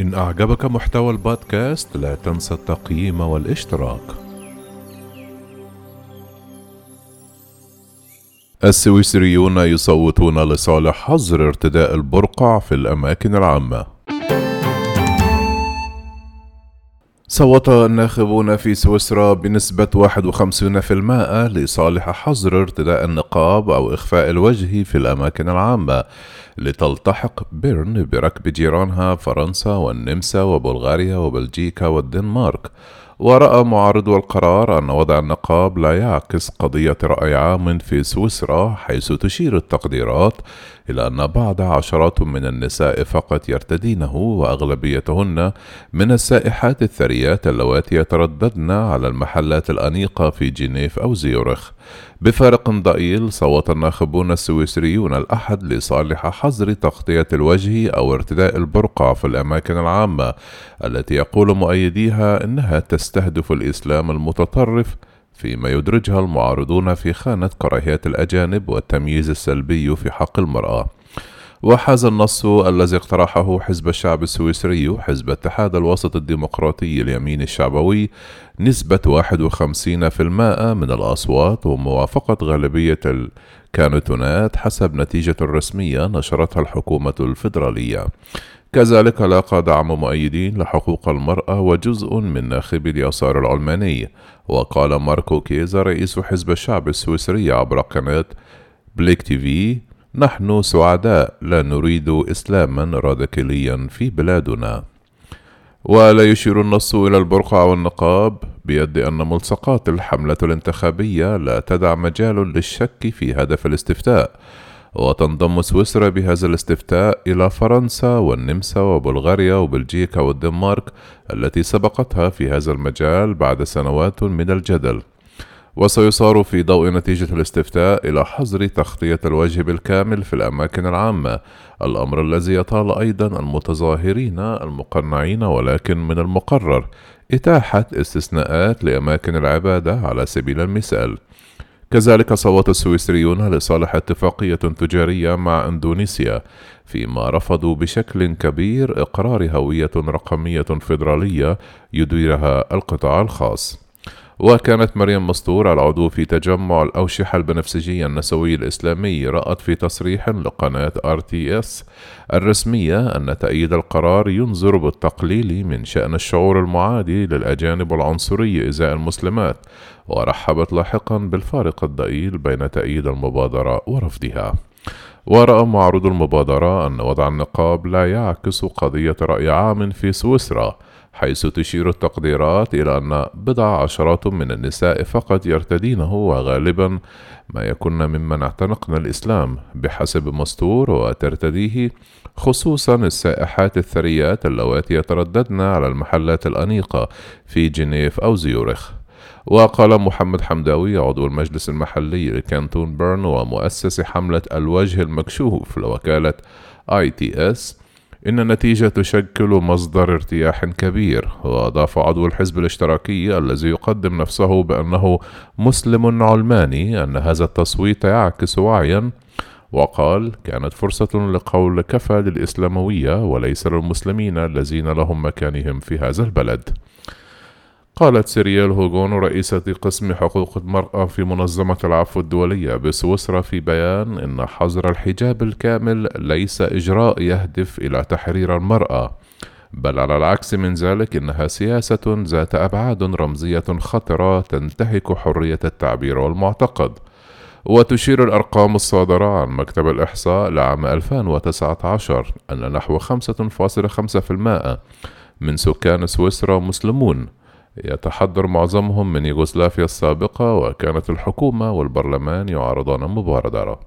إن أعجبك محتوى البودكاست لا تنسى التقييم والاشتراك. السويسريون يصوتون لصالح حظر ارتداء البرقع في الأماكن العامة. صوت الناخبون في سويسرا بنسبة 51% لصالح حظر ارتداء النقاب أو إخفاء الوجه في الأماكن العامة لتلتحق بيرن بركب جيرانها فرنسا والنمسا وبلغاريا وبلجيكا والدنمارك. ورأى معارضو القرار أن وضع النقاب لا يعكس قضية رأي عام في سويسرا حيث تشير التقديرات إلى أن بعض عشرات من النساء فقط يرتدينه وأغلبيتهن من السائحات الثريات اللواتي يترددن على المحلات الأنيقة في جنيف أو زيورخ. بفارق ضئيل صوت الناخبون السويسريون الأحد لصالح حظر تغطية الوجه أو ارتداء البرقع في الأماكن العامة التي يقول مؤيديها إنها تستهدف الإسلام المتطرف فيما يدرجها المعارضون في خانة كراهية الأجانب والتمييز السلبي في حق المرأة. وحاز النص الذي اقترحه حزب الشعب السويسري حزب اتحاد الوسط الديمقراطي اليمين الشعبوي نسبة 51% من الأصوات وموافقة غالبية الكانتونات حسب نتيجة رسمية نشرتها الحكومة الفيدرالية. كذلك لاقى دعم مؤيدين لحقوق المرأة وجزء من ناخبي اليسار العلماني. وقال ماركو كيزا رئيس حزب الشعب السويسري عبر قناة بليك تي في نحن سعداء لا نريد إسلاما راديكاليا في بلادنا. ولا يشير النص إلى البرقع والنقاب بيد أن ملصقات الحملة الانتخابية لا تدع مجال للشك في هدف الاستفتاء. وتنضم سويسرا بهذا الاستفتاء إلى فرنسا والنمسا وبلغاريا وبلجيكا والدنمارك التي سبقتها في هذا المجال بعد سنوات من الجدل. وسيصار في ضوء نتيجة الاستفتاء إلى حظر تغطية الوجه بالكامل في الأماكن العامة، الأمر الذي يطال أيضا المتظاهرين المقنعين ولكن من المقرر إتاحة استثناءات لأماكن العبادة على سبيل المثال. كذلك صوت السويسريون لصالح اتفاقية تجارية مع إندونيسيا فيما رفضوا بشكل كبير إقرار هوية رقمية فيدرالية يديرها القطاع الخاص وكانت مريم مسطور العضو في تجمع الأوشحة البنفسجية النسوي الإسلامي رأت في تصريح لقناة آر تي إس الرسمية أن تأييد القرار ينظر بالتقليل من شأن الشعور المعادي للأجانب والعنصرية إزاء المسلمات ورحبت لاحقا بالفارق الضئيل بين تأييد المبادرة ورفضها. ورأى معروض المبادرة أن وضع النقاب لا يعكس قضية رأي عام في سويسرا حيث تشير التقديرات إلى أن بضع عشرات من النساء فقط يرتدينه وغالبا ما يكن ممن اعتنقن الإسلام بحسب مستور وترتديه خصوصا السائحات الثريات اللواتي يترددن على المحلات الأنيقة في جنيف أو زيورخ. وقال محمد حمداوي عضو المجلس المحلي لكانتون بيرن ومؤسس حملة الوجه المكشوف لوكالة آي تي إس إن النتيجة تشكل مصدر ارتياح كبير. وأضاف عضو الحزب الاشتراكي الذي يقدم نفسه بأنه مسلم علماني أن هذا التصويت يعكس وعيا وقال كانت فرصة لقول كفى للإسلاموية وليس للمسلمين الذين لهم مكانهم في هذا البلد قالت سيريال هوغون رئيسة قسم حقوق المرأة في منظمة العفو الدولية بسويسرا في بيان إن حظر الحجاب الكامل ليس إجراء يهدف إلى تحرير المرأة بل على العكس من ذلك إنها سياسة ذات أبعاد رمزية خطرة تنتهك حرية التعبير والمعتقد. وتشير الأرقام الصادرة عن مكتب الإحصاء لعام 2019 أن نحو 5.5% من سكان سويسرا مسلمون. يتحضر معظمهم من يوغوسلافيا السابقة وكانت الحكومة والبرلمان يعارضان المبادرة